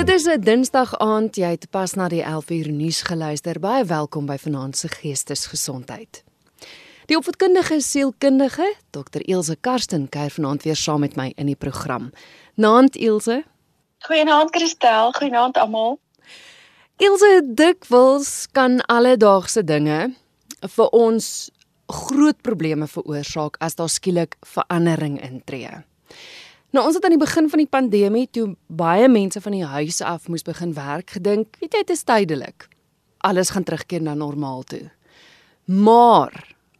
Dit is 'n Dinsdag aand, jy het pas na die 11uur nuus geluister. Baie welkom by Vanaand se Geestesgesondheid. Die opvoedkundige sielkundige, Dr Elsje Karsten, kuier vanaand weer saam met my in die program. Naand Elsje. Goeienaand Christel, goeienaand almal. Elsje, dikwels kan alledaagse dinge vir ons groot probleme veroorsaak as daar skielik verandering intree. Nou ons het aan die begin van die pandemie toe baie mense van die huis af moes begin werk gedink, weet jy, dit is tydelik. Alles gaan terugkeer na normaal toe. Maar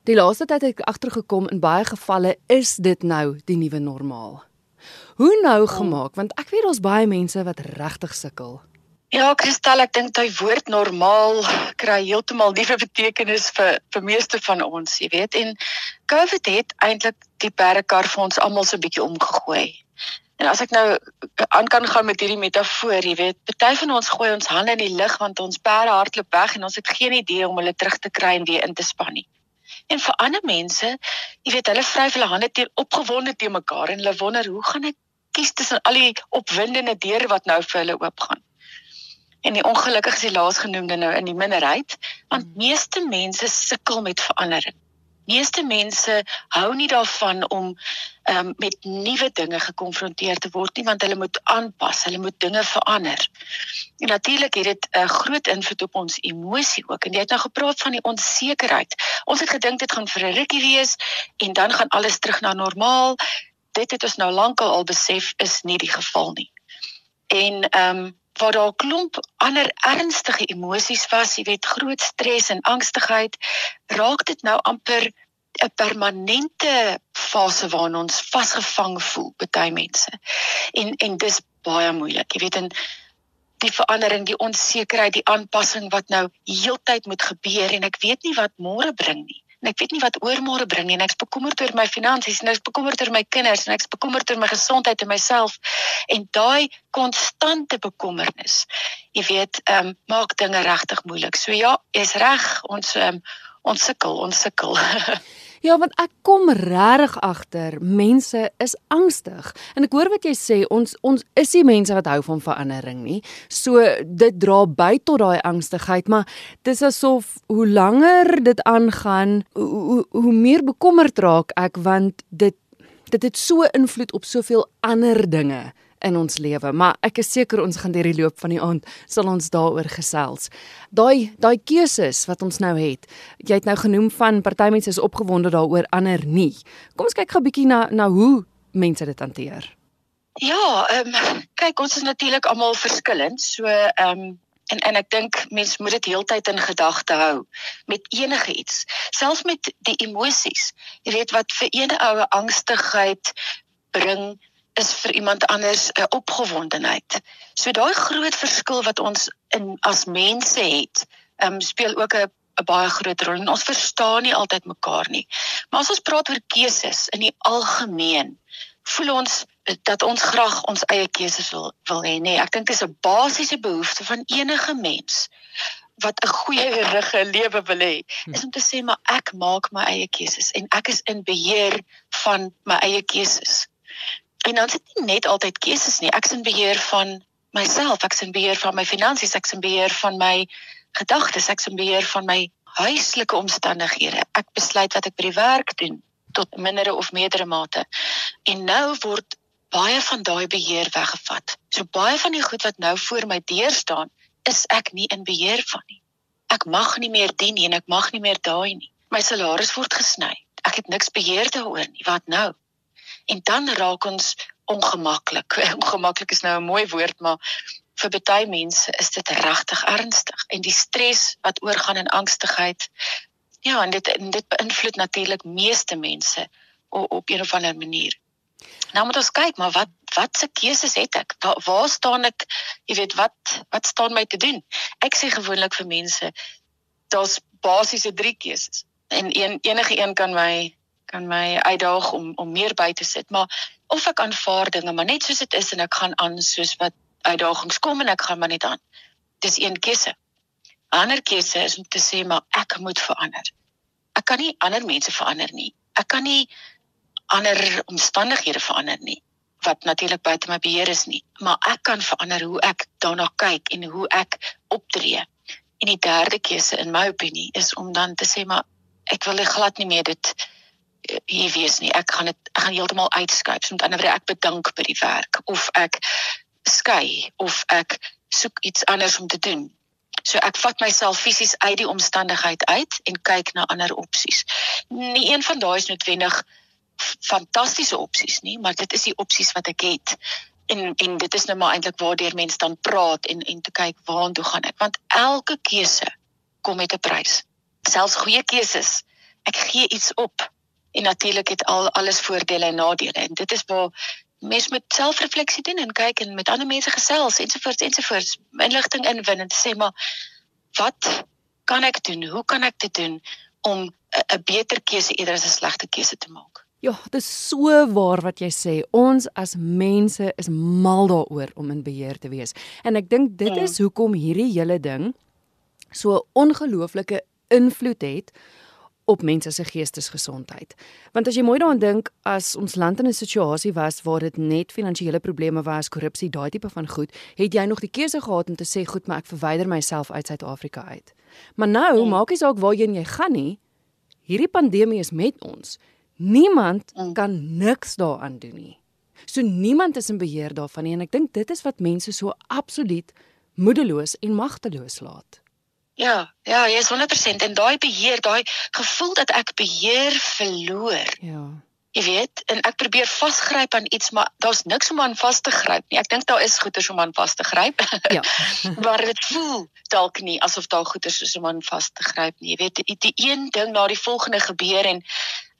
die laaste tyd het ek agtergekom in baie gevalle is dit nou die nuwe normaal. Hoe nou gemaak want ek weet ons baie mense wat regtig sukkel. Ja, Kristal, ek dink daai woord normaal kry heeltemal nuwe betekenis vir vir meeste van ons, jy weet. En COVID het eintlik die perdekar vir ons almal so 'n bietjie omgegooi. En as ek nou aan kan gaan met hierdie metafoor, jy weet, party van ons gooi ons hande in die lug want ons perde hardloop weg en ons het geen idee om hulle terug te kry en weer in te span nie. En vir ander mense, jy weet, hulle vryf hulle hande teen opgewonde te mekaar en hulle wonder, hoe gaan ek kies tussen al die opwindende deure wat nou vir hulle oopgaan? En die ongelukkige is die laasgenoemde nou in die minderheid, want hmm. meeste mense sukkel met verandering meeste mense hou nie daarvan om um, met nuwe dinge gekonfronteer te word nie want hulle moet aanpas, hulle moet dinge verander. En natuurlik het dit 'n uh, groot invloed op ons emosie ook. En jy het nou gepraat van die onsekerheid. Ons het gedink dit gaan vir 'n rukkie wees en dan gaan alles terug na normaal. Dit het ons nou lankal al besef is nie die geval nie. En ehm um, waar daar 'n klomp ander ernstige emosies was, jy weet groot stres en angstigheid, raak dit nou amper 'n permanente fase waarin ons vasgevang voel baie mense. En en dis baie moeilik. Jy weet en die verandering, die onsekerheid, die aanpassing wat nou heeltyd moet gebeur en ek weet nie wat môre bring nie en ek weet nie wat oormôre bring nie en ek's bekommerd oor my finansies en ek's bekommerd oor my kinders en ek's bekommerd oor my gesondheid en myself en daai konstante bekommernis jy weet ehm um, maak dinge regtig moeilik. So ja jy's reg ons um, ons sukkel ons sukkel Ja, want ek kom regtig agter, mense is angstig. En ek hoor wat jy sê, ons ons is die mense wat hou van verandering nie. So dit dra by tot daai angstigheid, maar dis asof hoe langer dit aangaan, hoe, hoe hoe meer bekommerd raak ek want dit dit het so invloed op soveel ander dinge in ons lewe, maar ek is seker ons gaan deur die loop van die aand sal ons daaroor gesels. Daai daai keuses wat ons nou het. Jy het nou genoem van party mense is opgewonde daaroor, ander nie. Kom ons kyk gou 'n bietjie na na hoe mense dit hanteer. Ja, ehm um, kyk ons is natuurlik almal verskillend. So ehm um, en en ek dink mense moet dit heeltyd in gedagte hou met enige iets, selfs met die emosies. Jy weet wat vir ene oue angstigheid bring is vir iemand anders 'n opgewondenheid. So daai groot verskil wat ons in as mense het, ehm um, speel ook 'n 'n baie groot rol en ons verstaan nie altyd mekaar nie. Maar as ons praat oor keuses in die algemeen, voel ons dat ons graag ons eie keuses wil wil hê, nee. Ek dink dit is 'n basiese behoefte van enige mens wat 'n goeie rige lewe wil hê, is om te sê maar ek maak my eie keuses en ek is in beheer van my eie keuses. En dan sit nie net altyd keuses nie. Ek is in beheer van myself, ek is in beheer van my finansies, ek is in beheer van my gedagtes, ek is in beheer van my huislike omstandighede. Ek besluit wat ek by die werk doen tot mindere of meerdere mate. En nou word baie van daai beheer weggevat. So baie van die goed wat nou voor my deur staan, is ek nie in beheer van nie. Ek mag nie meer dien nie en ek mag nie meer daai nie. My salaris word gesny. Ek het niks beheer daaroor nie. Wat nou? En dan raak ons ongemaklik. Ongemaklik is nou 'n mooi woord, maar vir baie mense is dit regtig ernstig en die stres wat oorgaan in angstigheid. Ja, en dit en dit beïnvloed natuurlik meeste mense op, op een of ander manier. Nou moet ons kyk, maar wat wat se keuses het ek? Waar, waar staan ek? Jy weet wat wat staan my te doen? Ek sê gewoonlik vir mense daar's basiese drie keuses. En een enige een kan my kan my uitdaag om om meer by te sit, maar of ek aanvaar dinge maar net soos dit is en ek gaan aan soos wat uitdagings kom en ek gaan maar net aan. Dis een keuse. Ander keuse is om te sê maar ek moet verander. Ek kan nie ander mense verander nie. Ek kan nie ander omstandighede verander nie. wat natuurlik buite my beheer is nie, maar ek kan verander hoe ek daarna kyk en hoe ek optree. En die derde keuse in my opinie is om dan te sê maar ek wil glad nie meer dit hier wees nie. Ek gaan dit ek gaan heeltemal uitskuif. So met ander woorde ek bedank by die werk of ek skei of ek soek iets anders om te doen. So ek vat myself fisies uit die omstandigheid uit en kyk na ander opsies. Nie een van daai is noodwendig fantastiese opsies nie, maar dit is die opsies wat ek het. En en dit is nou maar eintlik waardeur mense dan praat en en te kyk waartoe gaan ek want elke keuse kom met 'n prys. Selfs goeie keuses. Ek gee iets op. En natuurlik het al alles voordele en nadele en dit is waar mens moet selfrefleksie doen en kyk en met ander mense gesels ensovoorts ensovoorts inligting inwin en sê maar wat kan ek doen? Hoe kan ek dit doen om 'n beter keuse eerder as 'n slegte keuse te maak? Ja, dit is so waar wat jy sê. Ons as mense is mal daaroor om in beheer te wees. En ek dink dit ja. is hoekom hierdie hele ding so ongelooflike invloed het op mense se geestesgesondheid. Want as jy mooi daaraan dink, as ons land in 'n situasie was waar dit net finansiële probleme was, korrupsie, daai tipe van goed, het jy nog die keuse gehad om te sê, "Goed, maar ek verwyder myself uit Suid-Afrika uit." Maar nou, mm. maak nie saak waarheen jy gaan nie, hierdie pandemie is met ons. Niemand mm. kan niks daaraan doen nie. So niemand is in beheer daarvan nie en ek dink dit is wat mense so absoluut moedeloos en magteloos laat. Ja, ja, jy is 100% en daai beheer, daai gevoel dat ek beheer verloor. Ja. Jy weet, en ek probeer vasgryp aan iets, maar daar's niks om aan vas te gryp nie. Ek dink daar is goeders om aan vas te gryp. Ja. maar dit voel dalk nie asof daar goeders is om aan vas te gryp nie. Jy weet, die, die een ding na die volgende gebeur en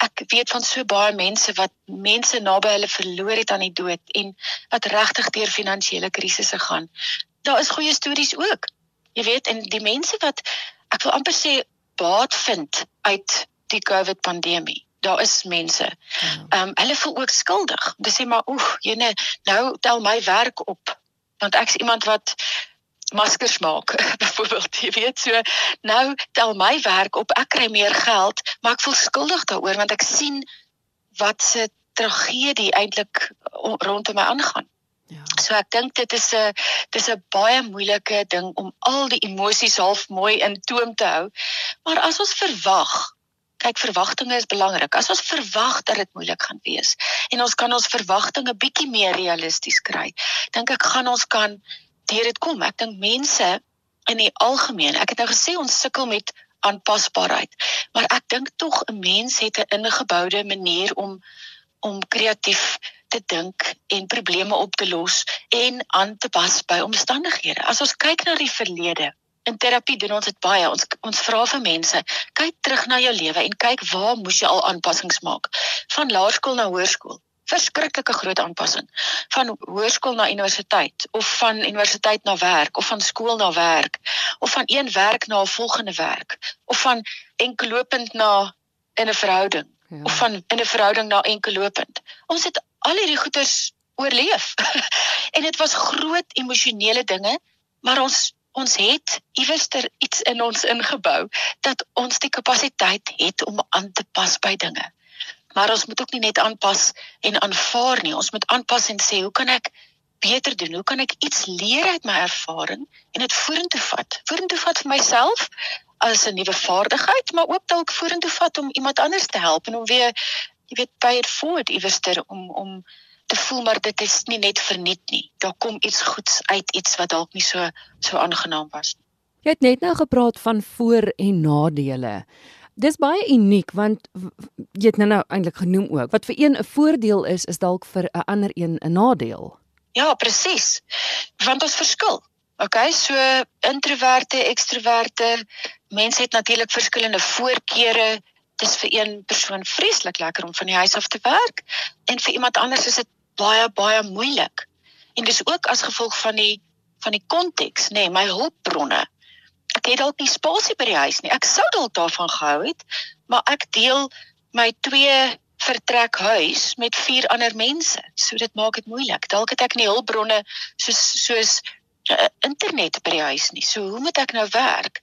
ek weet van so baie mense wat mense naby hulle verloor het aan die dood en wat regtig deur finansiële krisisse gaan. Daar is goeie stories ook. Jy weet en die mense wat ek wil amper sê baat vind uit die COVID pandemie. Daar is mense. Ja. Ehm um, hulle voel ook skuldig. Hulle sê maar oeg, jene, nou tel my werk op want ek's iemand wat maskers maak byvoorbeeld jy weet so nou tel my werk op ek kry meer geld maar ek voel skuldig daaroor want ek sien wat se tragedie eintlik rondom my aangaan Ja. So ek dink dit is 'n dis 'n baie moeilike ding om al die emosies half mooi in toom te hou. Maar as ons verwag, kyk verwagtinge is belangrik. As ons verwag dat dit moeilik gaan wees en ons kan ons verwagtinge bietjie meer realisties kry, dink ek gaan ons kan deur dit kom. Ek dink mense in die algemeen, ek het nou gesê ons sukkel met aanpasbaarheid, maar ek dink tog 'n mens het 'n ingeboude manier om om kreatief te dink en probleme op te los en aan te pas by omstandighede. As ons kyk na die verlede, in terapie doen ons dit baie. Ons ons vra vir mense, kyk terug na jou lewe en kyk waar moes jy al aanpassings maak? Van laerskool na hoërskool. Verskriklike groot aanpassing. Van hoërskool na universiteit of van universiteit na werk of van skool na werk of van een werk na 'n volgende werk of van enkellopend na in 'n verhouding ja. van in 'n verhouding na enkellopend. Ons het al hierdie goeters oorleef. en dit was groot emosionele dinge, maar ons ons het iewers ter iets in ons ingebou dat ons die kapasiteit het om aan te pas by dinge. Maar ons moet ook nie net aanpas en aanvaar nie. Ons moet aanpas en sê, hoe kan ek beter doen? Hoe kan ek iets leer uit my ervaring en dit vorentoe vat? Vorentoe vat vir myself as 'n nuwe vaardigheid, maar ook dalk vorentoe vat om iemand anders te help en om weer jy weet pay it forward iewers ter om om te voel maar dit is nie net verniet nie. Daar kom iets goeds uit iets wat dalk nie so so aangenaam was nie. Jy het net nou gepraat van voor en nadele. Dis baie uniek want jy het nou nou eintlik genoem ook wat vir een 'n voordeel is is dalk vir 'n ander een 'n nadeel. Ja, presies. Want ons verskil. Okay, so introverte, ekstroverte, mense het natuurlik verskillende voorkeure, dis vir een persoon vreeslik lekker om van die huis af te werk en vir iemand anders is dit baie baie moeilik. En dis ook as gevolg van die van die konteks, nê, nee, my hulpbronne. Ek het dalk nie spasie by die huis nie. Ek sou dalk daarvan gehou het, maar ek deel my twee vertrek huis met vier ander mense. So dit maak dit moeilik. Dalk het ek nie hulpbronne soos soos uh, internet by die huis nie. So hoe moet ek nou werk?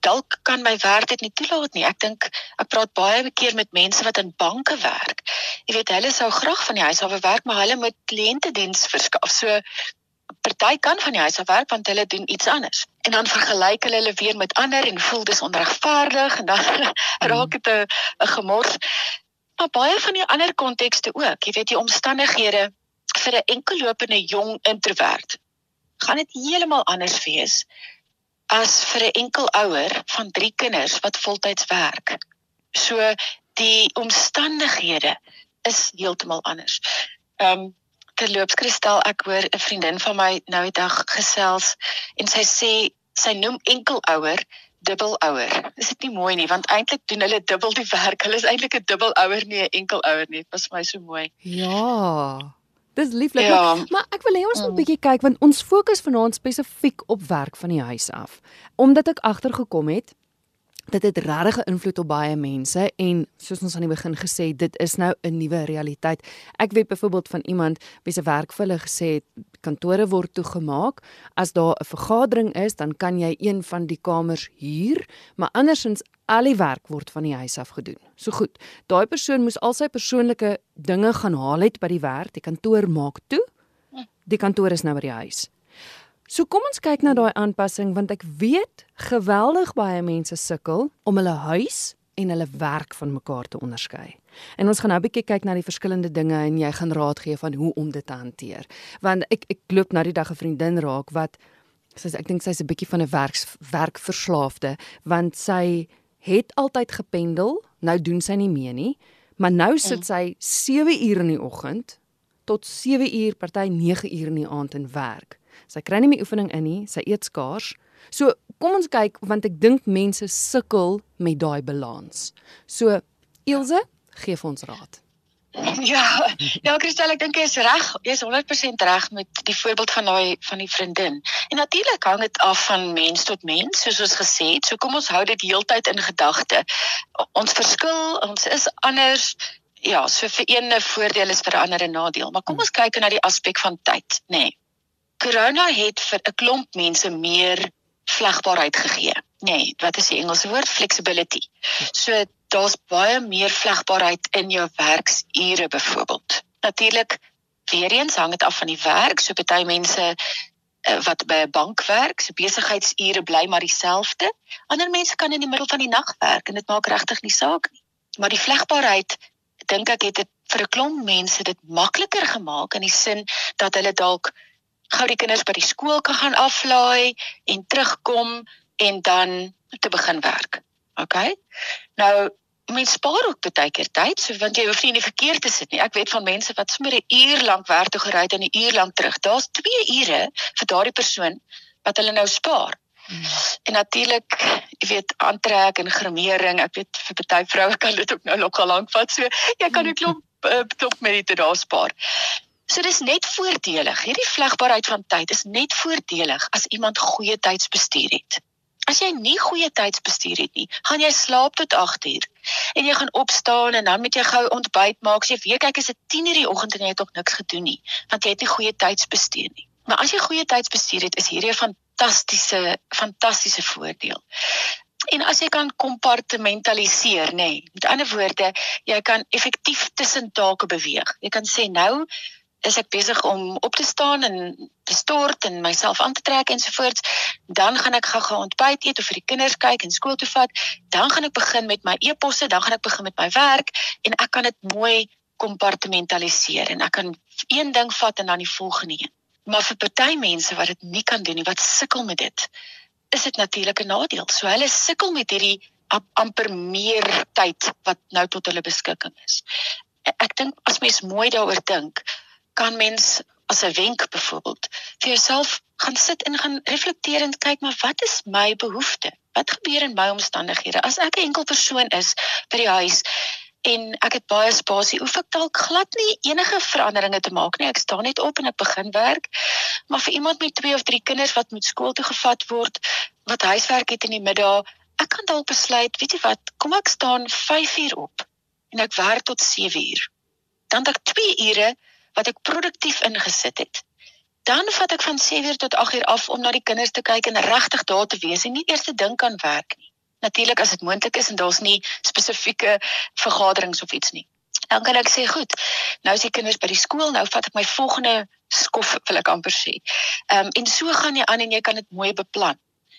dalk kan my werk dit nie toelaat nie. Ek dink ek praat baie keer met mense wat in banke werk. Jy weet, hulle sou graag van die huis af werk, maar hulle moet kliëntediens verskaf. So party kan van die huis af werk want hulle doen iets anders. En dan vergelyk hulle hulle weer met ander en voel dis onregverdig en dan raak dit 'n 'n gemors. Maar baie van die ander kontekste ook, jy weet die omstandighede vir 'n enkellopende jong introwert gaan dit heeltemal anders wees as vir 'n enkel ouer van 3 kinders wat voltyds werk. So die omstandighede is heeltemal anders. Ehm um, terloops Kristal, ek hoor 'n vriendin van my nou die dag gesels en sy sê sy noem enkelouer dubbelouer. Is dit nie mooi nie want eintlik doen hulle dubbel die werk. Hulle is eintlik 'n dubbelouer nie 'n enkelouer nie. Dit was vir my so mooi. Ja. Dis lieflik. Ja. Maar, maar ek wil hê ons moet 'n mm. bietjie kyk want ons fokus vanaand spesifiek op werk van die huis af. Omdat ek agtergekom het dit het regtig 'n invloed op baie mense en soos ons aan die begin gesê het, dit is nou 'n nuwe realiteit. Ek weet byvoorbeeld van iemand wie se werk vir hulle gesê het kantore word toegemaak. As daar 'n vergadering is, dan kan jy een van die kamers huur, maar andersins al die werk word van die huis af gedoen. So goed. Daai persoon moes al sy persoonlike dinge gaan haal het by die werk. Die kantoor maak toe. Die kantoor is nou by die huis. So kom ons kyk na daai aanpassing want ek weet geweldig baie mense sukkel om hulle huis en hulle werk van mekaar te onderskei. En ons gaan nou 'n bietjie kyk na die verskillende dinge en jy gaan raad gee van hoe om dit te hanteer. Want ek ek loop nou die dag 'n vriendin raak wat sy ek dink sy's 'n bietjie van 'n werks werkverslaafde want sy het altyd gependel, nou doen sy nie meer nie, maar nou sit sy 7 uur in die oggend tot 7 uur, party 9 uur in die aand in werk. Sy kry nie meer oefening in nie, sy eet skaars. So, kom ons kyk want ek dink mense sukkel met daai balans. So, Ilse, gee vir ons raad. Ja, ja Christel, ek dink jy is reg. Jy is 100% reg met die voorbeeld van daai van die vriendin. En natuurlik hang dit af van mens tot mens, soos ons gesê het. So kom ons hou dit heeltyd in gedagte. Ons verskil, ons is anders. Ja, so vir een 'n voordeel is vir ander 'n nadeel. Maar kom ons kyk na die aspek van tyd, nê. Nee. Corona het vir 'n klomp mense meer vlegbaarheid gegee. Nee, wat is die Engelse woord? Flexibility. So daar's baie meer vlegbaarheid in jou werksure byvoorbeeld. Natuurlik weer eens hang dit af van die werk. So party mense uh, wat by 'n bank werk, se besigheidsure bly maar dieselfde. Ander mense kan in die middel van die nag werk en dit maak regtig nie saak nie. Maar die vlegbaarheid dink ek het dit vir 'n klomp mense dit makliker gemaak in die sin dat hulle dalk gou die kinders by die skool kan gaan aflaai en terugkom en dan te begin werk. OK? Nou mens spaar ook baie keer tyd, so want jy hoef nie in die verkeer te sit nie. Ek weet van mense wat sommer 'n uur lank werk toe gery het en 'n uur lank terug. Daar's 2 ure vir daardie persoon wat hulle nou spaar. Hmm. En natuurlik, jy weet, aantrek en grimering, ek weet vir baie vroue kan dit ook nou nogal lank vat. So jy kan 'n klomp uh, klomp met dit daar spaar. So dis net voordelig. Hierdie vlegbaarheid van tyd is net voordelig as iemand goeie tydsbestuur het. As jy nie goeie tydsbestuur het nie, gaan jy slaap tot 8uur en jy gaan opstaan en dan moet jy gou ontbyt maak. Jy weet kyk as dit 10uur die oggend en jy het nog niks gedoen nie, want jy het nie goeie tydsbestuur nie. Maar as jy goeie tydsbestuur het, is hierdie 'n fantastiese fantastiese voordeel. En as jy kan kompartmentaliseer, nê. Nee, met ander woorde, jy kan effektief tussen take beweeg. Jy kan sê nou is ek besig om op te staan en te stort en myself aan te trek ensovoorts, dan gaan ek gou-gou ontbyt eet of vir die kinders kyk en skool toe vat, dan gaan ek begin met my e-posse, dan gaan ek begin met my werk en ek kan dit mooi kompartmentaliseer en ek kan een ding vat en dan die volgende een. Maar vir party mense wat dit nie kan doen nie, wat sukkel met dit, is dit natuurlik 'n nadeel. So hulle sukkel met hierdie amper meer tyd wat nou tot hulle beskikking is. Ek dink as mens mooi daaroor dink, kan mens as 'n wenk byvoorbeeld vir jouself gaan sit en gaan reflekteer en kyk maar wat is my behoefte? Wat gebeur in my omstandighede? As ek 'n enkel persoon is by die huis en ek het baie spasie, hoef ek dalk glad nie enige veranderinge te maak nie. Ek staan net op en ek begin werk. Maar vir iemand met 2 of 3 kinders wat moet skool toe gevat word, wat huiswerk het in die middag, ek kan dalk besluit, weet jy wat, kom ek staan 5 uur op en ek werk tot 7 uur. Dan het ek 2 ure wat ek produktief ingesit het. Dan vat ek van 7:00 tot 8:00 af om na die kinders te kyk en regtig daar te wees en nie eers te dink aan werk nie. Natuurlik as dit moontlik is en daar's nie spesifieke vergaderings of iets nie. Dan kan ek sê goed. Nou is die kinders by die skool, nou vat ek my volgende skof wil ek amper sê. Ehm um, en so gaan jy aan en jy kan dit mooi beplan.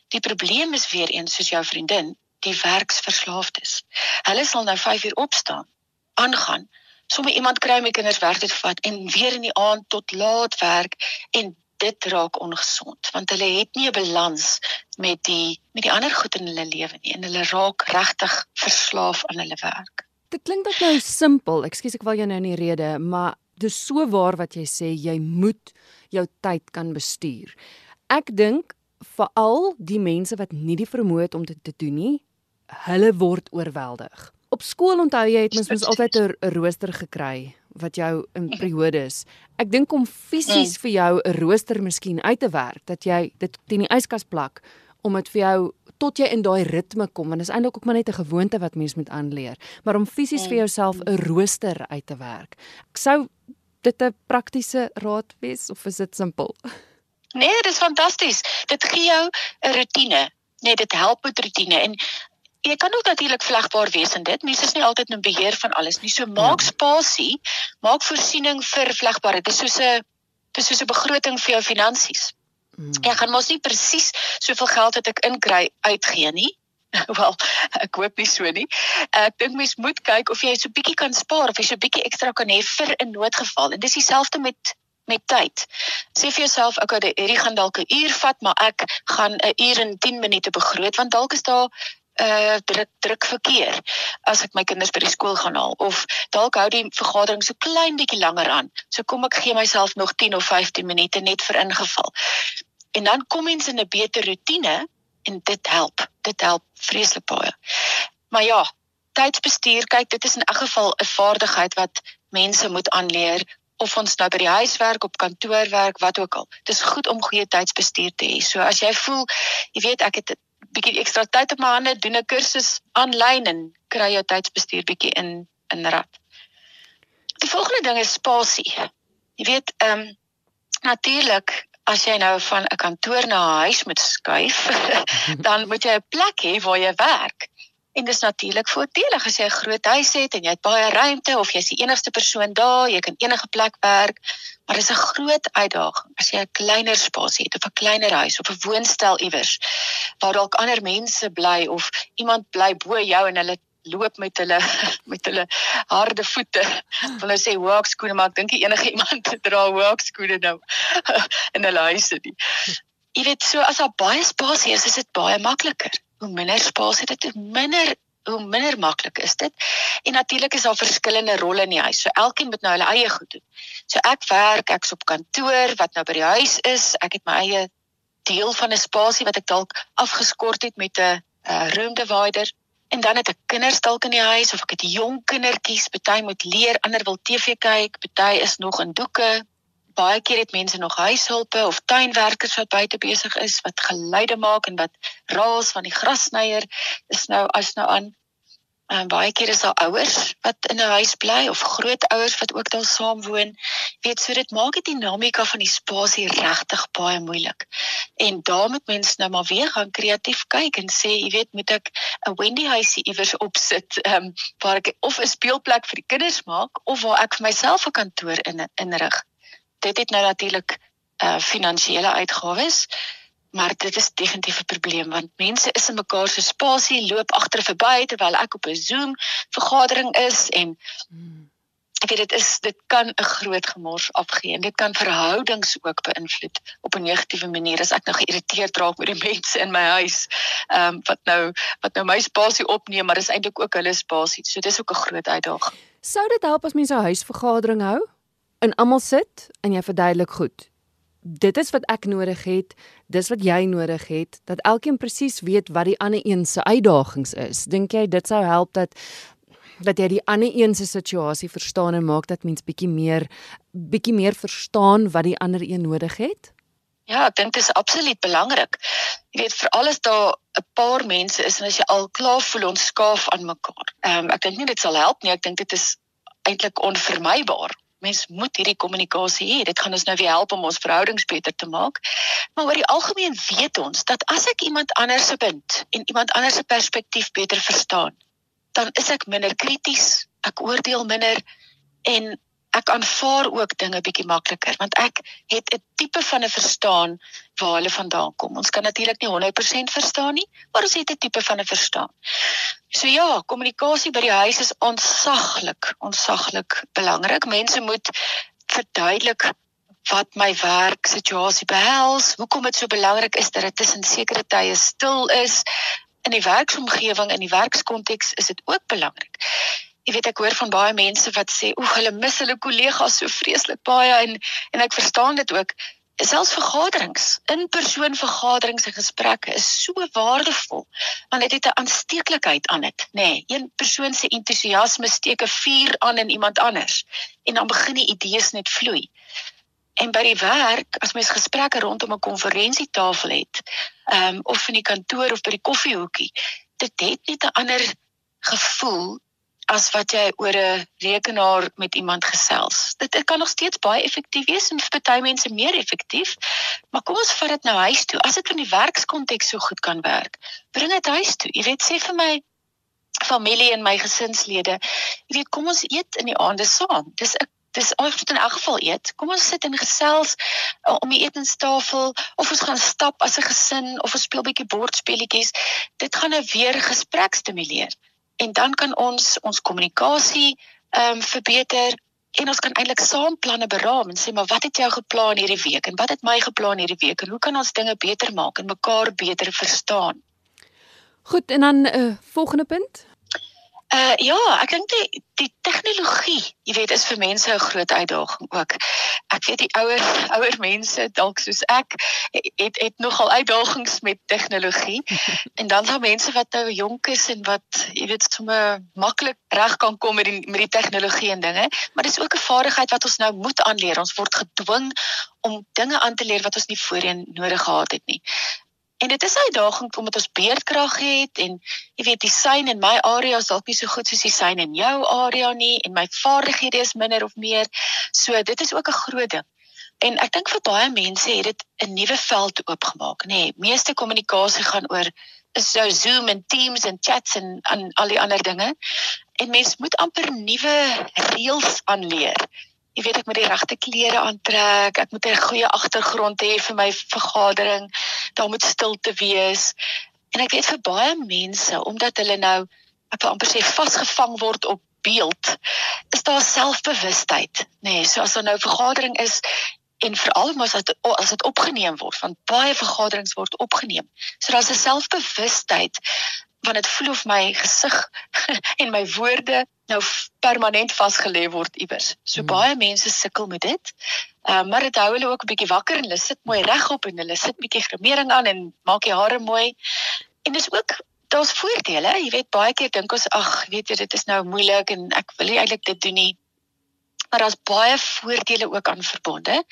Die probleem is weer eens soos jou vriendin, die werksverslaafdes. Hulle sal nou 5 uur opstaan, aangaan. Sommige iemand kry my kinders werk dit vat en weer in die aand tot laat werk en dit raak ongesond want hulle het nie 'n balans met die met die ander goed in hulle lewe nie en hulle raak regtig verslaaf aan hulle werk. Dit klink dalk nou simpel. Ekskuus ek val jou nou in die rede, maar dis so waar wat jy sê jy moet jou tyd kan bestuur. Ek dink veral die mense wat nie die vermoë het om dit te doen nie, hulle word oorweldig. Op skool onthou jy het mens mens altyd 'n rooster gekry wat jou in periodes. Ek dink om fisies mm. vir jou 'n rooster miskien uit te werk dat jy dit teen die yskas plak om dit vir jou tot jy in daai ritme kom want dit is eintlik ook maar net 'n gewoonte wat mens moet aanleer maar om fisies vir mm. jouself 'n rooster uit te werk ek sou dit 'n praktiese raad wees of is dit simpel Nee, dit is fantasties. Dit gee jou 'n rotine. Nee, dit help met rotine en jy kan ook natuurlik vlegbaar wees in dit. Mense is nie altyd in beheer van alles nie. So maak ja. spasie, maak voorsiening vir vlegbaarheid. Dit is soos 'n dis soos 'n begroting vir jou finansies. Mm. Jy gaan mos nie presies soveel geld wat ek inkry uitgee nie. Wel, ek hoop nie so nie. Ek dink mens moet kyk of jy so 'n bietjie kan spaar of jy so 'n bietjie ekstra kan hê vir 'n noodgeval. En dis dieselfde met met tyd. Sê vir jouself, okay, hierdie gaan dalk 'n uur vat, maar ek gaan 'n uur en 10 minute begroot want dalk is daar uh druk druk verkeer as ek my kinders by die skool gaan haal of dalk hou die vergadering so klein bietjie langer aan. So kom ek gee myself nog 10 of 15 minute net vir ingeval. En dan kom mens in 'n beter rotine en dit help. Dit help vreeslik baie. Maar ja, tydsbestuur, kyk, dit is in elk geval 'n vaardigheid wat mense moet aanleer of ons nou by die huis werk op kantoor werk wat ook al. Dit is goed om goeie tydsbestuur te hê. So as jy voel, jy weet ek het bietjie ekstra tyd op my hande, doen 'n kursus aanlyn en kry jou tydsbestuur bietjie in in rad. Die volgende ding is spasie. Jy weet, ehm um, natuurlik as jy nou van 'n kantoor na 'n huis moet skuif, dan moet jy 'n plek hê waar jy werk. En dis natuurlik voordelig as jy 'n groot huis het en jy het baie ruimte of jy's die enigste persoon daar, jy kan enige plek werk. Maar dis 'n groot uitdaging as jy 'n kleiner spasie het of 'n kleiner huis of 'n woonstel iewers waar dalk ander mense bly of iemand bly bo jou en hulle loop met hulle met hulle harde voete. Hulle sê hoekskoene, maar ek dink enige iemand dra hoekskoene nou in hulle huise nie. Jy weet so as daar baie spasie is, is dit baie makliker hoe minder spasie dit hoe minder hoe minder maklik is dit. En natuurlik is daar verskillende rolle in die huis. So elkeen moet nou hulle eie goed doen. So ek werk, ek's op kantoor wat nou by die huis is. Ek het my eie deel van 'n spasie wat ek dalk afgeskort het met 'n room divider. En dan het ek kinders dalk in die huis of ek het jong kindertjies, party moet leer, ander wil TV kyk, party is nog in doeke, baie keer het mense nog huishulpe of tuinwerkers wat buite besig is wat geluide maak en wat raas van die grassnyer is nou as nou aan. En baie keer is daar ouers wat in 'n huis bly of grootouers wat ook daar saam woon. Weet so dit maak die dinamika van die spasie regtig baie moeilik. En daar moet mense nou maar weer gaan kreatief kyk en sê, jy weet, moet ek 'n Wendy huisie iewers opsit, ehm um, waar ek of 'n speelplek vir die kinders maak of waar ek vir myself 'n kantoor in inrig dit het nou natuurlik uh finansiële uitgawes maar dit is definitief 'n probleem want mense is in mekaar se spasie loop agter verby terwyl ek op 'n Zoom vergadering is en ek weet dit is dit kan 'n groot gemors afgee en dit kan verhoudings ook beïnvloed op 'n negatiewe manier as ek nou geïrriteerd raak met die mense in my huis ehm um, wat nou wat nou my spasie opneem maar dis eintlik ook hulle spasie. So dis ook 'n groot uitdaging. Sou dit help as mense 'n huisvergadering hou in almal sit en jy verduidelik goed. Dit is wat ek nodig het, dis wat jy nodig het, dat elkeen presies weet wat die ander een se uitdagings is. Dink jy dit sou help dat dat jy die ander een se situasie verstaan en maak dat mens bietjie meer bietjie meer verstaan wat die ander een nodig het? Ja, ek dink dit is absoluut belangrik. Jy weet vir alles daar 'n paar mense is en as jy al klaar voel ons skaaf aan mekaar. Ehm um, ek dink nie dit sal help nie. Ek dink dit is eintlik onvermybaar mens moet hierdie kommunikasie hê. Dit gaan ons nou weer help om ons verhoudings beter te maak. Maar oor die algemeen weet ons dat as ek iemand anders se punt en iemand anders se perspektief beter verstaan, dan is ek minder krities, ek oordeel minder en ek aanvaar ook dinge bietjie makliker want ek het 'n tipe van 'n verstaan waar hulle vandaan kom. Ons kan natuurlik nie 100% verstaan nie, maar ons het 'n tipe van 'n verstaan. So ja, kommunikasie by die huis is ontsaglik, ontsaglik belangrik. Mense moet verduidelik wat my werksituasie behels, hoekom dit so belangrik is dat dit tussen sekere tye stil is. In die werksomgewing, in die werkskonteks is dit ook belangrik jy weet ek hoor van baie mense wat sê oek hulle mis hulle kollegas so vreeslik baie en en ek verstaan dit ook. Selfs vergaderings in persoon vergaderings en gesprekke is so waardevol want dit het 'n aansteeklikheid aan dit nê. Nee, een persoon se entoesiasme steek 'n vuur aan in iemand anders en dan begin die idees net vloei. En by die werk as mens gesprekke rondom 'n konferensietafel het um, of in die kantoor of by die koffiehoekie dit het net 'n ander gevoel as wat jy oor 'n rekenaar met iemand gesels. Dit, dit kan nog steeds baie effektief wees en vir baie mense meer effektief. Maar kom ons vat dit nou huis toe. As dit in die werkskonteks so goed kan werk, bring dit huis toe. Jy weet sê vir my familie en my gesinslede, jy weet kom ons eet in die aande saam. Dis 'n dis ons moet in elk geval eet. Kom ons sit en gesels uh, om die etenstafel of ons gaan stap as 'n gesin of ons speel bietjie bordspeletjies. Dit gaan nou weer gesprek stimuleer en dan kan ons ons kommunikasie ehm um, verbeter en ons kan eintlik saam planne beraam en sê maar wat het jy geplan hierdie week en wat het my geplan hierdie week en hoe kan ons dinge beter maak en mekaar beter verstaan. Goed en dan 'n uh, eh, volgende punt. Uh ja, ek dink die die tegnologie, jy weet, is vir mense 'n groot uitdaging ook. Ek weet die ouer ouer mense dalk soos ek het het nogal uitdagings met tegnologie. en dan daar mense wat nou jonk is en wat jy weet sommer maklik reg kan kom met die met die tegnologie en dinge, maar dis ook 'n vaardigheid wat ons nou moet aanleer. Ons word gedwing om dinge aan te leer wat ons nie voorheen nodig gehad het nie. En dit is 'n uitdaging omdat ons beerdkrag het en jy weet die sein in my area is dalk nie so goed soos die sein in jou area nie en my vaardighede is minder of meer. So dit is ook 'n groot ding. En ek dink vir baie mense het dit 'n nuwe veld oopgemaak, nê. Nee, meeste kommunikasie gaan oor so Zoom en Teams en chats en, en al die ander dinge. En mens moet amper nuwe reëls aanleer jy weet ek moet die regte klere aantrek, ek moet 'n goeie agtergrond hê vir my vergadering, daar moet stilte wees. En ek weet vir baie mense omdat hulle nou ek wil amper sê vasgevang word op beeld, is daar selfbewustheid, nê. Nee, so as daar nou vergadering is en veral as dit as dit opgeneem word, want baie vergaderings word opgeneem. So daar's 'n selfbewustheid want dit voel of my gesig en my woorde nou permanent vasgelê word iewers. So hmm. baie mense sukkel met dit. Ehm uh, maar dit hou hulle ook 'n bietjie wakker en hulle sit mooi regop en hulle sit bietjie grimering aan en maak die hare mooi. En dis ook daar's voordele. Jy weet baie keer dink ons ag, weet jy dit is nou moeilik en ek wil nie eintlik dit doen nie. Maar daar's baie voordele ook aan verbonde.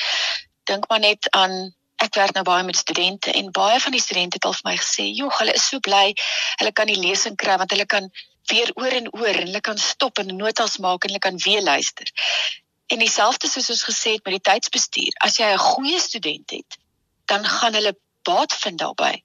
Dink maar net aan ek werk nou baie met studente en baie van die studente het al vir my gesê, "Joh, hulle is so bly hulle kan die lesing kry want hulle kan weer oor en oor en hulle kan stop en notas maak en hulle kan weer luister." En dieselfde soos ons gesê het met die tydsbestuur, as jy 'n goeie student het, dan gaan hulle baat vind daarbey.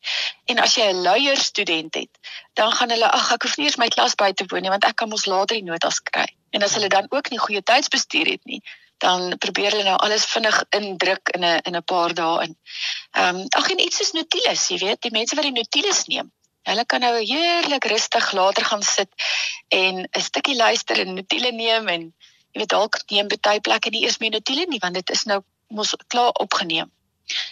En as jy 'n luier student het, dan gaan hulle ag ek hoef nie eens my klas by te woon nie want ek kan mos later die notas kry. En as hulle dan ook nie goeie tydsbestuur het nie, dan probeer hulle nou alles vinnig indruk in 'n in 'n paar dae in. Ehm um, ag en iets is Nautilus, jy weet, die mense wat die Nautilus neem. Hulle kan nou heerlik rustig later gaan sit en 'n stukkie luister en Nautilus neem en jy weet dalk neem baie plekke nie eers meer Nautilus nie want dit is nou mos klaar opgeneem.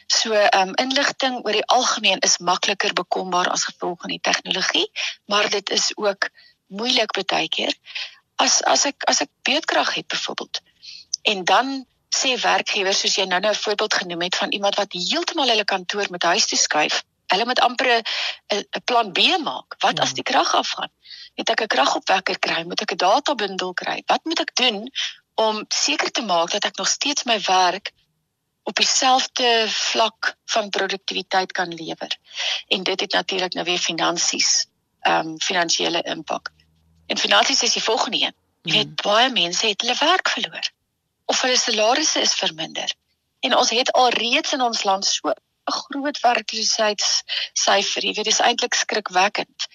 So ehm um, inligting oor die algemeen is makliker bekombaar as gevolg van die tegnologie, maar dit is ook moeilik baie keer. As as ek as ek beedkrag het byvoorbeeld, En dan sê werkgewers soos jy nou nou 'n voorbeeld genoem het van iemand wat heeltemal hulle kantoor met huis toe skuif. Hulle moet amper 'n plan B maak. Wat ja. as die krag afgaan? Het ek 'n kragopwekker kry? Moet ek 'n databundel kry? Wat moet ek doen om seker te maak dat ek nog steeds my werk op dieselfde vlak van produktiwiteit kan lewer? En dit het natuurlik nou weer finansies, ehm um, finansiële impak. En finansies is die volgende een. Jy weet mm. baie mense het hulle werk verloor of hulle salarisse is verminder. En ons het al reeds in ons land so 'n groot werkloosheidsyfer. Jy weet, dit is eintlik skrikwekkend.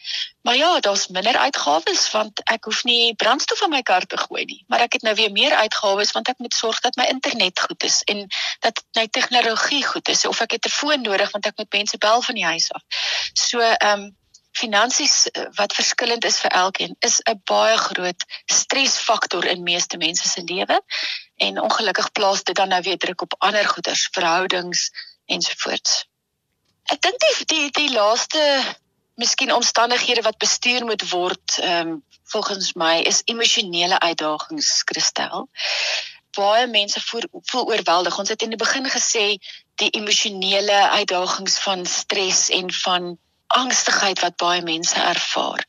Maar ja, daar's minder uitgawes want ek hoef nie brandstof in my kar te gooi nie, maar ek het nou weer meer uitgawes want ek moet sorg dat my internet goed is en dat my tegnologie goed is of ek het 'n foon nodig want ek moet mense bel van die huis af. So, ehm um, finansies eh, wat verskillend is vir elkeen is 'n baie groot stresfaktor in meeste mense se lewe en ongelukkig plaas dit dan nou weer druk op ander goederes, verhoudings ensovoorts. Ek dink die die die laaste miskien omstandighede wat bestuur moet word ehm um, volgens my is emosionele uitdagings kristel. Baie mense voel voel oorweldig. Ons het in die begin gesê die emosionele uitdagings van stres en van angstigheid wat baie mense ervaar.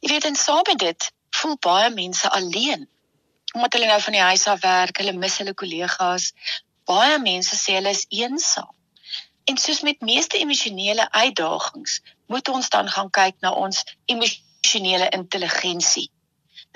Jy weet en saam met dit voel baie mense alleen. Omdat hulle nou van die huis af werk, hulle mis hulle kollegas. Baie mense sê hulle is eensaam. En soos met meeste emosionele uitdagings, moet ons dan gaan kyk na ons emosionele intelligensie.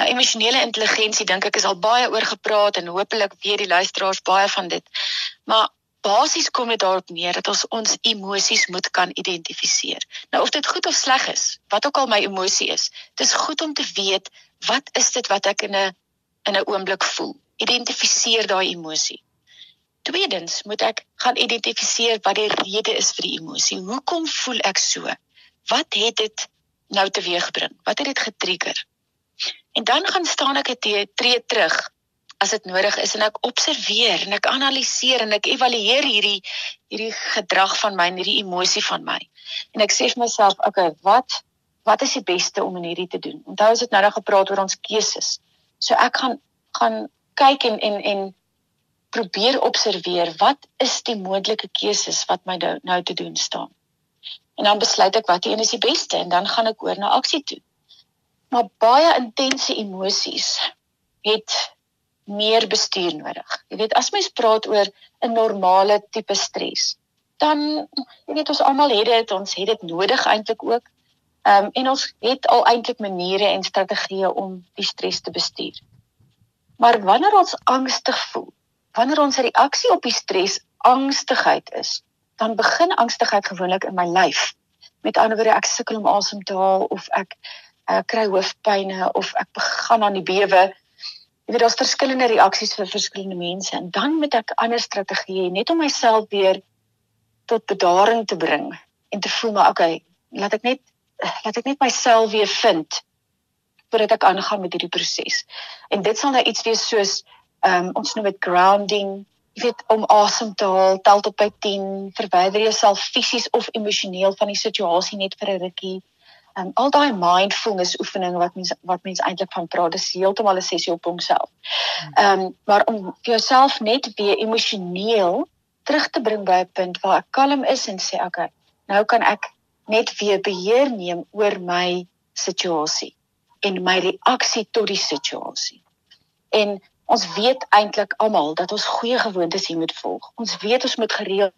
Nou emosionele intelligensie dink ek is al baie oor gepraat en hopelik weet die luisteraars baie van dit. Maar basies kom dit daarop neer dat ons ons emosies moet kan identifiseer. Nou of dit goed of sleg is, wat ook al my emosie is, dis goed om te weet wat is dit wat ek in 'n in 'n oomblik voel. Identifiseer daai emosie. Tweedens moet ek gaan identifiseer wat die rede is vir die emosie. Hoekom voel ek so? Wat het dit nou teweeggebring? Wat het dit getrigger? En dan gaan staan ek 'n tree terug as dit nodig is en ek observeer en ek analiseer en ek evalueer hierdie hierdie gedrag van my, hierdie emosie van my. En ek sê vir myself, okay, wat wat is die beste om in hierdie te doen? Onthou as dit nou nog gepraat oor ons keuses. So ek gaan gaan kyk en en en probeer observeer wat is die moontlike keuses wat my nou, nou te doen staan. En dan besluit ek wat een is die beste en dan gaan ek oor na aksie toe. Maar baie intense emosies het meer bestuur nodig. Jy weet as mens praat oor 'n normale tipe stres, dan jy weet ons almal het dit, ons het dit nodig eintlik ook. Ehm um, en ons het al eintlik maniere en strategieë om die stres te bestuur. Maar wanneer ons angstig voel, wanneer ons reaksie op die stres angstigheid is, dan begin angstigheid gewoonlik in my lyf. Met ander woorde, ek sukkel om asem te haal of ek uh, kry hoofpynne of ek begin aan die bewe Jy weet daar's verskillende reaksies vir verskillende mense en dan moet ek ander strategieë net om myself weer tot bedaring te bring en te voel maar okay, laat ek net laat ek net myself weer vind voordat ek aangaan met hierdie proses. En dit sal nou iets wees soos ehm um, ons noem dit grounding, jy weet om asem te haal, tel tot by 10, verwyder jouself fisies of emosioneel van die situasie net vir 'n rukkie um, al daai mindfulness oefeninge wat mens wat mens eintlik van praat dis heeltemal 'n sessie op homself. Ehm um, maar om jouself net weer emosioneel terug te bring by 'n punt waar ek kalm is en sê okay, nou kan ek net weer beheer neem oor my situasie en my reaksie tot die situasie. En ons weet eintlik almal dat ons goeie gewoontes hier moet volg. Ons weet ons moet gereeld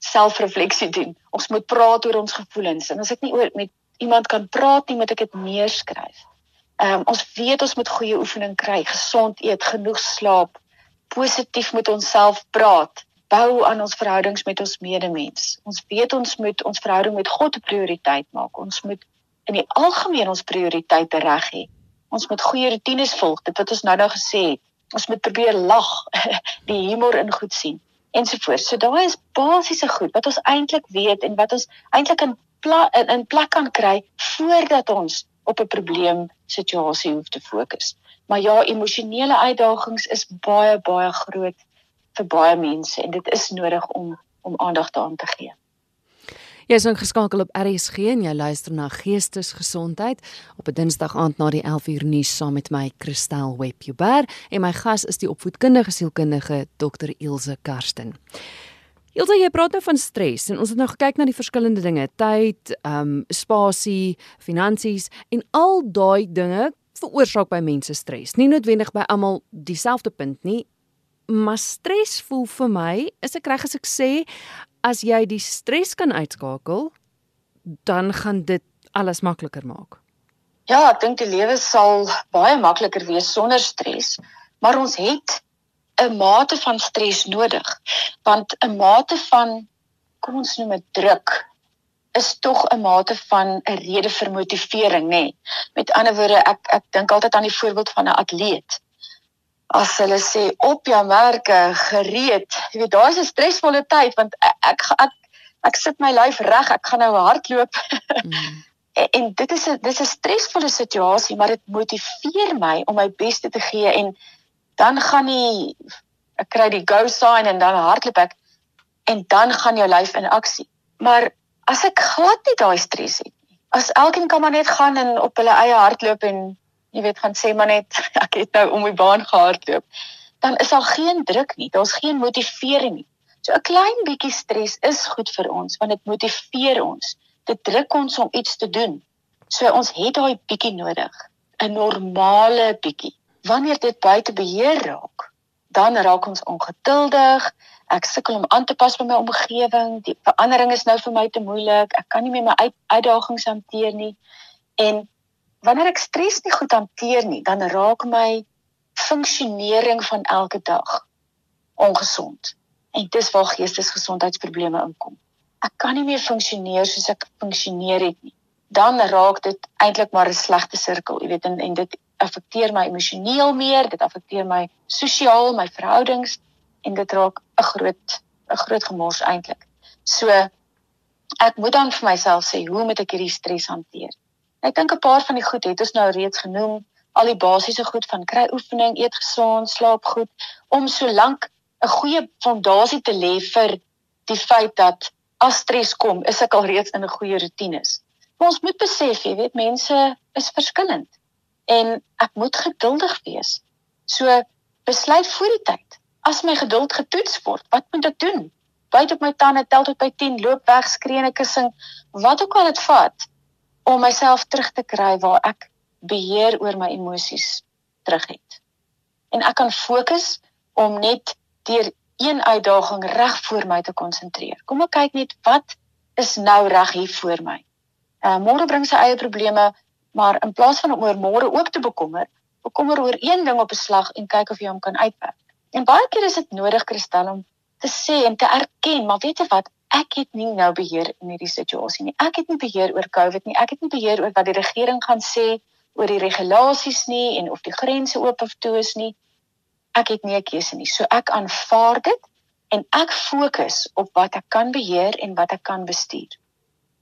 selfrefleksie doen. Ons moet praat oor ons gevoelens en as ek nie oor met iemand kan praat nie, moet ek dit neerskryf. Ehm um, ons weet ons moet goeie oefening kry, gesond eet, genoeg slaap, positief met onsself praat, bou aan ons verhoudings met ons medemens. Ons weet ons moet ons verhouding met God 'n prioriteit maak. Ons moet in die algemeen ons prioriteite reg hê. Ons moet goeie rotines volg, dit wat ons nou nou gesê het. Ons moet probeer lag, die humor in goed sien ensovoorts. So daai is basiese goed wat ons eintlik weet en wat ons eintlik in in, in plek kan kry voordat ons op 'n probleem situasie hoef te fokus. Maar ja, emosionele uitdagings is baie baie groot vir baie mense en dit is nodig om om aandag daaraan te gee. Jy is ingeskakel op RSG en jy luister na Geestesgesondheid op 'n Dinsdag aand na die 11uur nuus saam met my Christel Webber en my gas is die opvoedkundige sielkundige Dr Ilse Karsten. Ilse, jy praat nou van stres en ons het nou gekyk na die verskillende dinge, tyd, ehm um, spasie, finansies en al daai dinge veroorsaak by mense stres. Nie noodwendig by almal dieselfde punt nie, maar stres voel vir my, is ek reg as ek sê as jy die stres kan uitskakel, dan gaan dit alles makliker maak. Ja, ek dink die lewe sal baie makliker wees sonder stres, maar ons het 'n mate van stres nodig. Want 'n mate van kom ons noem dit druk is tog 'n mate van 'n rede vir motivering, nê. Nee. Met ander woorde, ek ek dink altyd aan die voorbeeld van 'n atleet. As hulle sê op jou merke, gereed. Jy weet, daai is 'n stresvolle tyd want ek ek, ek ek sit my lyf reg, ek gaan nou hardloop. Mm. en dit is 'n dis 'n stresvolle situasie, maar dit motiveer my om my bes te gee en dan gaan nie ek kry die go sign en dan hardloop ek en dan gaan jou lyf in aksie. Maar as ek glad nie daai stres het nie. As elkeen kan maar net gaan en op hulle eie hardloop en jy weet gaan sê maar net ek het nou om die baan gehardloop, dan is daar geen druk nie. Daar's geen motivering nie. So 'n klein bietjie stres is goed vir ons want dit motiveer ons. Dit druk ons om iets te doen. So ons het daai bietjie nodig. 'n Normale bietjie. Wanneer dit buite beheer raak, dan raak ons ongeduldig, ek sukkel om aan te pas by my omgewing. Die verandering is nou vir my te moeilik. Ek kan nie meer my uit, uitdagings hanteer nie. En wanneer ek stres nie goed hanteer nie, dan raak my funksionering van elke dag ongesond. En dis waar geestesgesondheidsprobleme inkom. Ek kan nie meer funksioneer soos ek funksioneer het nie. Dan raak dit eintlik maar 'n slegte sirkel, jy weet, en, en dit affekteer my emosioneel meer, dit affekteer my sosiaal, my verhoudings en dit raak 'n groot 'n groot gemors eintlik. So ek moet dan vir myself sê, hoe moet ek hierdie stres hanteer? Ek dink 'n paar van die goed het ons nou reeds genoem, al die basiese goed van kry oefening, eet gesond, slaap goed om so lank 'n goeie fondasie te lê vir die feit dat as stres kom, is ek al reeds in 'n goeie rotines. Maar ons moet besef, jy weet, mense is verskillend en ek moet geduldig wees. So besluit voor die tyd as my geduld getoets word, wat moet ek doen? Byt op my tande, tel tot by 10, loop weg, skree 'n kussing, wat ook al dit vat om myself terug te kry waar ek beheer oor my emosies terug het. En ek kan fokus om net deur een uitdaging reg voor my te konsentreer. Kom ek kyk net wat is nou reg hier voor my. Uh môre bring sy eie probleme, maar in plaas van om oor môre ook te bekommer, bekommer oor een ding op 'n slag en kyk of jy hom kan uitwerk. En baie keer is dit nodig kristal om te sê en te erken, maar weet jy wat? Ek het nie nou beheer in hierdie situasie nie. Ek het nie beheer oor COVID nie. Ek het nie beheer oor wat die regering gaan sê oor die regulasies nie en of die grense oop of toe is nie. Ek het nie 'n keuse nie. So ek aanvaar dit en ek fokus op wat ek kan beheer en wat ek kan bestuur.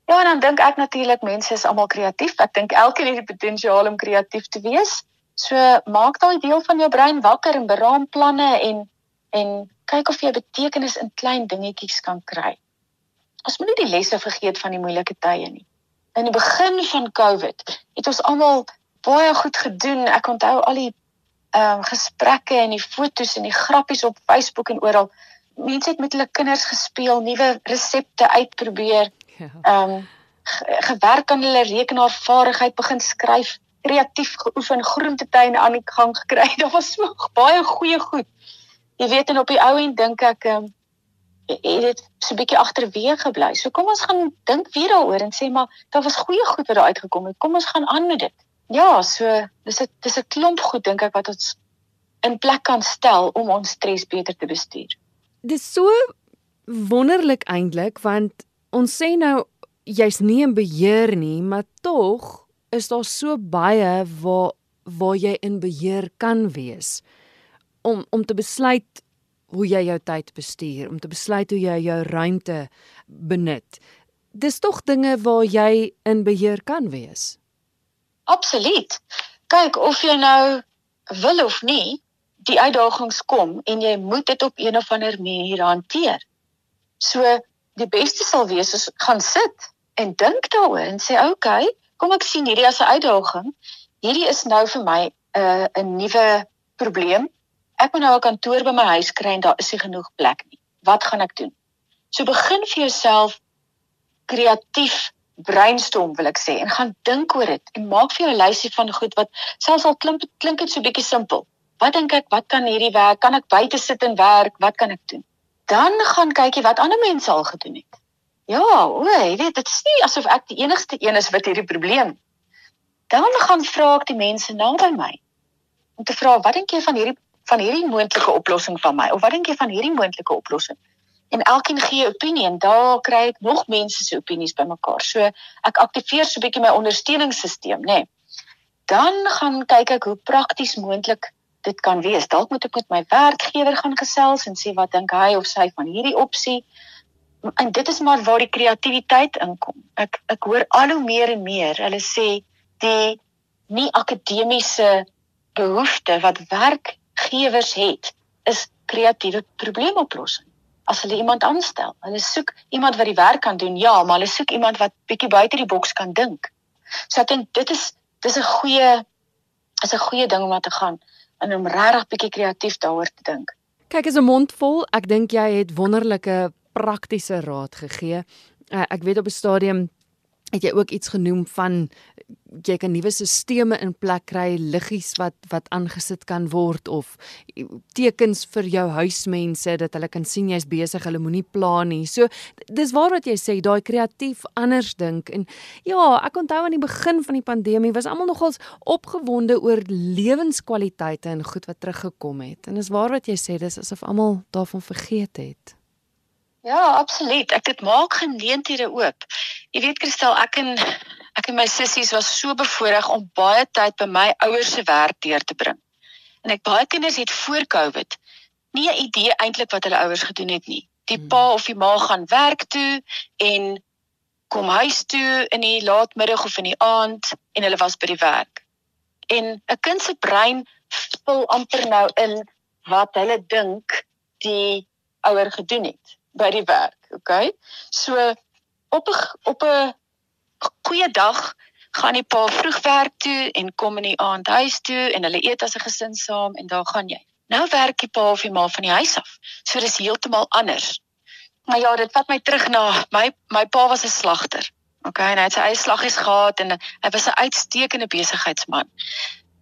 Ja, en dan dink ek natuurlik mense is almal kreatief. Ek dink elkeen het die potensiaal om kreatief te wees. So maak daai deel van jou brein wakker en beraam planne en en kyk of jy betekenis in klein dingetjies kan kry. Ons moet nie die lesse vergeet van die moeilike tye nie. In die begin van COVID het ons almal baie goed gedoen. Ek onthou al die ehm um, gesprekke en die fotos en die grappies op Facebook en oral. Mense het met hulle kinders gespeel, nuwe resepte uitprobeer. Ja. Ehm um, gewerk aan hulle rekenaarvaardigheid begin skryf kreatief geoefen, groentetuine aan die gang gekry. Daar was so baie goeie goed. Jy weet en op die ou end dink ek ehm um, het dit so 'n bietjie agterweë gebly. So kom ons gaan dink weer daaroor en sê maar daar was goeie goed wat daar uitgekom het. Kom ons gaan aan met dit. Ja, so dis 'n dis 'n klomp goed dink ek wat ons in plek kan stel om ons stres beter te bestuur. Dis so wonderlik eintlik want ons sê nou jy's nie in beheer nie, maar tog is daar so baie waar waar jy in beheer kan wees om om te besluit hoe jy jou tyd bestuur, om te besluit hoe jy jou ruimte benut. Dis tog dinge waar jy in beheer kan wees. Absoluut. Kyk of jy nou wil of nie, die uitdagings kom en jy moet dit op een of ander manier hanteer. So die beste sal wees as gaan sit en dink daaroor en sê oké, okay, kom ek sien hierdie as 'n uitdaging. Hierdie is nou vir my 'n uh, 'n nuwe probleem. Ek moet nou 'n kantoor by my huis kry en daar is nie genoeg plek nie. Wat gaan ek doen? So begin vir jouself kreatief brainstorm wil ek sê en gaan dink oor dit en maak vir jou 'n lysie van goed wat selfs al klink klink dit so bietjie simpel. Wat dink ek, wat kan hierdie werk? Kan ek buite sit en werk? Wat kan ek doen? Dan gaan kykie wat ander mense al gedoen het. Ja, o, jy weet, dit is nie asof ek die enigste een is wat hierdie probleem. Dan gaan vra ek die mense naby my om te vra, wat dink jy van hierdie van hierdie moontlike oplossing van my? Of wat dink jy van hierdie moontlike oplossing? En elkeen gee 'n opinie en daar kry ek nog mense se opinies bymekaar. So ek aktiveer so 'n bietjie my ondersteuningssisteem, nê. Nee. Dan gaan kyk ek hoe prakties moontlik dit kan wees. Dalk moet ek met my werkgewer gaan gesels en sê wat dink hy of sy van hierdie opsie. En dit is maar waar die kreatiwiteit inkom. Ek ek hoor al hoe meer en meer hulle sê die nie akademiese behoefte wat werkgewers het is kreatiewe probleemoplossing. As hulle iemand aanstel, hulle soek iemand wat die werk kan doen, ja, maar hulle soek iemand wat bietjie buite die boks kan dink. So ek dink dit is dis 'n goeie is 'n goeie ding om aan te gaan en om regtig bietjie kreatief daaroor te dink. Kyk, is 'n mond vol. Ek dink jy het wonderlike praktiese raad gegee. Uh, ek weet op 'n stadium het jy ook iets genoem van jy kan nuwe stelsels in plek kry, liggies wat wat aangesit kan word of tekens vir jou huismense dat hulle kan sien jy's besig, hulle moenie pla nie. So dis waar wat jy sê, daai kreatief anders dink en ja, ek onthou aan die begin van die pandemie was almal nogals opgewonde oor lewenskwaliteite en goed wat teruggekom het. En dis waar wat jy sê, dis asof almal daarvan vergeet het. Ja, absoluut. Ek dit maak geleenthede oop. Jy weet Kristel, ek en ek en my sissies was so bevoorreg om baie tyd by my ouers se werk deur te bring. En ek baie kinders het voor Covid nie 'n idee eintlik wat hulle ouers gedoen het nie. Die hmm. pa of die ma gaan werk toe en kom huis toe in die laatmiddag of in die aand en hulle was by die werk. En 'n kind se brein vul amper nou in wat hulle dink die ouer gedoen het by die werk, okay? So op 'n op 'n goeie dag gaan die pa vroeg werk toe en kom in die aand huis toe en hulle eet as 'n gesin saam en daar gaan jy. Nou werk die pa of die ma van die huis af. So dis heeltemal anders. Maar ja, dit vat my terug na my my pa was 'n slagter. Okay, en hy het sy eie slaggies gehad en hy was 'n uitstekende besigheidsman.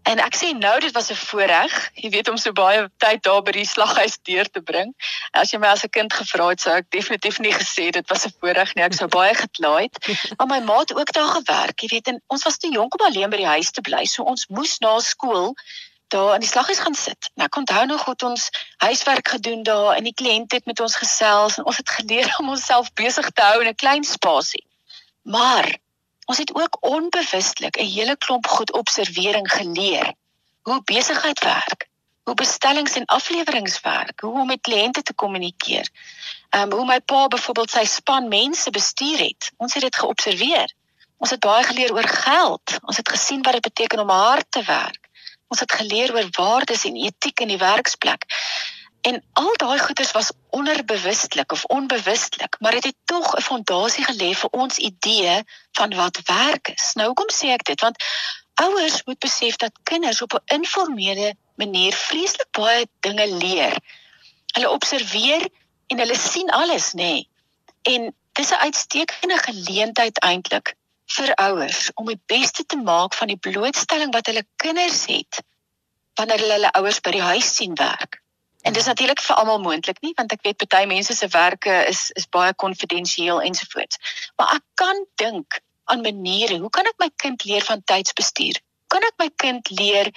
En ek sê nou dit was 'n voorreg, jy weet om so baie tyd daar by die slaghuis deur te bring. As jy my as 'n kind gevra het, sou ek definitief nie gesê dit was 'n voorreg nie. Ek sou baie gekla het. Maar my ma het ook daar gewerk, jy weet, en ons was te jonk om alleen by die huis te bly, so ons moes na skool daar in die slaghuis gaan sit. Nou ek onthou nog goed ons huiswerk gedoen daar en die kliënt het met ons gesels en ons het geleer om onsself besig te hou in 'n klein spasie. Maar Ons het ook onbewustelik 'n hele klomp goed observering geleer. Hoe besigheid werk, hoe bestellings en afleweringe werk, hoe om met kliënte te kommunikeer. Ehm um, hoe my pa byvoorbeeld sy span mense bestuur het. Ons het dit geobserveer. Ons het baie geleer oor geld. Ons het gesien wat dit beteken om hard te werk. Ons het geleer oor waardes en etiek in die werksplek. En al daai goeders was onderbewustelik of onbewustelik, maar dit het, het tog 'n fondasie gelê vir ons idee van wat werk is. Nou hoekom sê ek dit? Want ouers moet besef dat kinders op 'n informele manier vreeslik baie dinge leer. Hulle observeer en hulle sien alles, nê. Nee. En dis 'n uitstekende geleentheid eintlik vir ouers om die beste te maak van die blootstelling wat hulle kinders het wanneer hulle hulle ouers by die huis sien werk. En dis natuurlik vir almal moontlik nie want ek weet party mense se werke is is baie konfidensieel ensovoorts. Maar ek kan dink aan maniere, hoe kan ek my kind leer van tydsbestuur? Kan ek my kind leer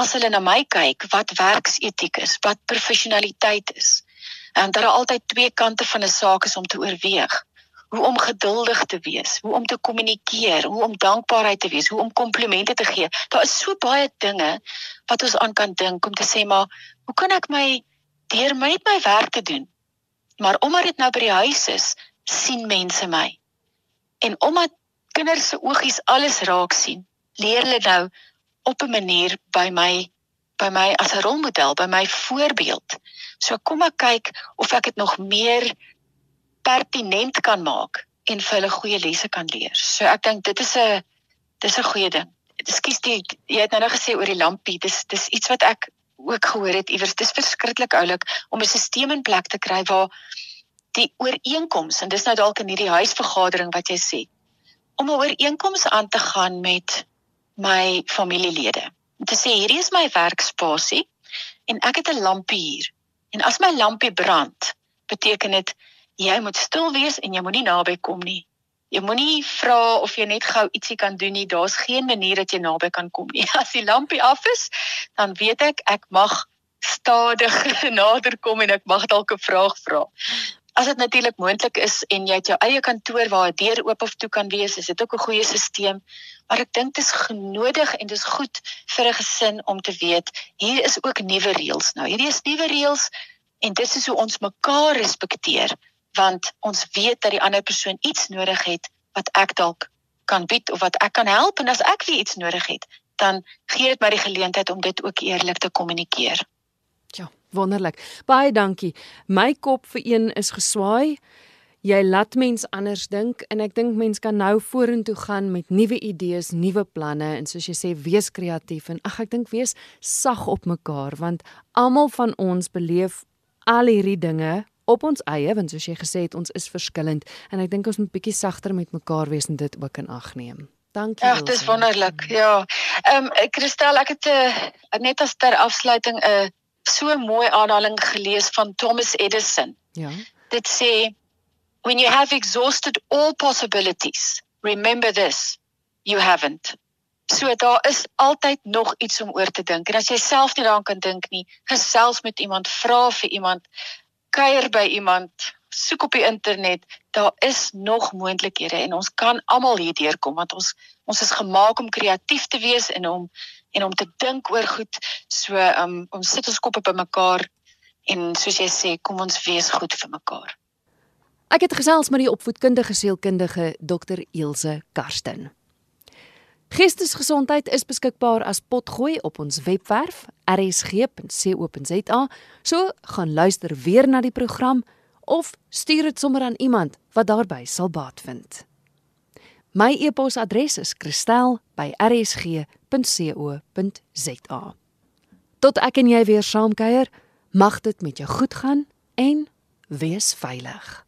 as hulle na my kyk wat werksetiek is, wat professionaliteit is? En daar is altyd twee kante van 'n saak is om te oorweeg. Hoe om geduldig te wees, hoe om te kommunikeer, hoe om dankbaarheid te wees, hoe om komplimente te gee. Daar is so baie dinge wat ons aan kan dink om te sê maar hoe kan ek my deur my net my werk te doen. Maar omdat dit nou by die huis is, sien mense my. En omdat kinders se oogies alles raak sien, leer hulle nou op 'n manier by my by my as 'n rolmodel, by my voorbeeld. So kom ek kyk of ek dit nog meer pertinent kan maak en vir hulle goeie lesse kan leer. So ek dink dit is 'n dis 'n goeie ding. Ekskuus, jy het nou nou gesê oor die lampie. Dis dis iets wat ek ook gehoor het iewers dis verskriklik oulik om 'n stelsel in plek te kry waar die ooreenkoms en dis nou dalk in hierdie huisvergadering wat jy sê om 'n ooreenkoms aan te gaan met my familielede. Om te sê hierdie is my werkspasie en ek het 'n lampie hier. En as my lampie brand, beteken dit jy moet stil wees en jy moenie naby kom nie. Jy moenie vra of jy net gou ietsie kan doen nie. Daar's geen manier dat jy naby kan kom nie. As die lampie af is, dan weet ek ek mag stadig nader kom en ek mag dalk 'n vraag vra. As dit natuurlik moontlik is en jy het jou eie kantoor waar 'n deur oop of toe kan wees, is dit ook 'n goeie stelsel. Maar ek dink dit is genodig en dit is goed vir 'n gesin om te weet hier is ook nuwe reëls. Nou, hierdie is nuwe reëls en dit is hoe ons mekaar respekteer want ons weet dat die ander persoon iets nodig het wat ek dalk kan bied of wat ek kan help en as ek weer iets nodig het, dan gee dit my die geleentheid om dit ook eerlik te kommunikeer. Ja, wonderlik. Baie dankie. My kop vir een is geswaai. Jy laat mens anders dink en ek dink mens kan nou vorentoe gaan met nuwe idees, nuwe planne en soos jy sê wees kreatief en ag ek dink wees sag op mekaar want almal van ons beleef al hierdie dinge op ons eie want soos jy gesê het ons is verskillend en ek dink ons moet bietjie sagter met mekaar wees en dit ook in ag neem. Dankie. Ja, dis wonderlik. Ja. Ehm um, Christel, ek het uh, net as ter afsluiting 'n uh, so mooi aanhaling gelees van Thomas Edison. Ja. Dit sê when you have exhausted all possibilities, remember this, you haven't. So daar is altyd nog iets om oor te dink. En as jy self nie daaraan kan dink nie, gesels met iemand, vra vir iemand, kuier by iemand, soek op die internet. Daar is nog moontlikhede en ons kan almal hierdeur kom want ons ons is gemaak om kreatief te wees en om en om te dink oor goed. So um ons sit ons koppe bymekaar en soos jy sê, kom ons wees goed vir mekaar. Ek het gesels met die opvoedkundige sielkundige Dr. Elsje Karsten. Geestesgesondheid is beskikbaar as potgooi op ons webwerf rsg.co.za. So gaan luister weer na die program of stuur dit sommer aan iemand wat daarby sal baat vind. My e-posadres is kristel@rsg.co.za. Tot ek en jy weer saamkuier, mag dit met jou goed gaan en wees veilig.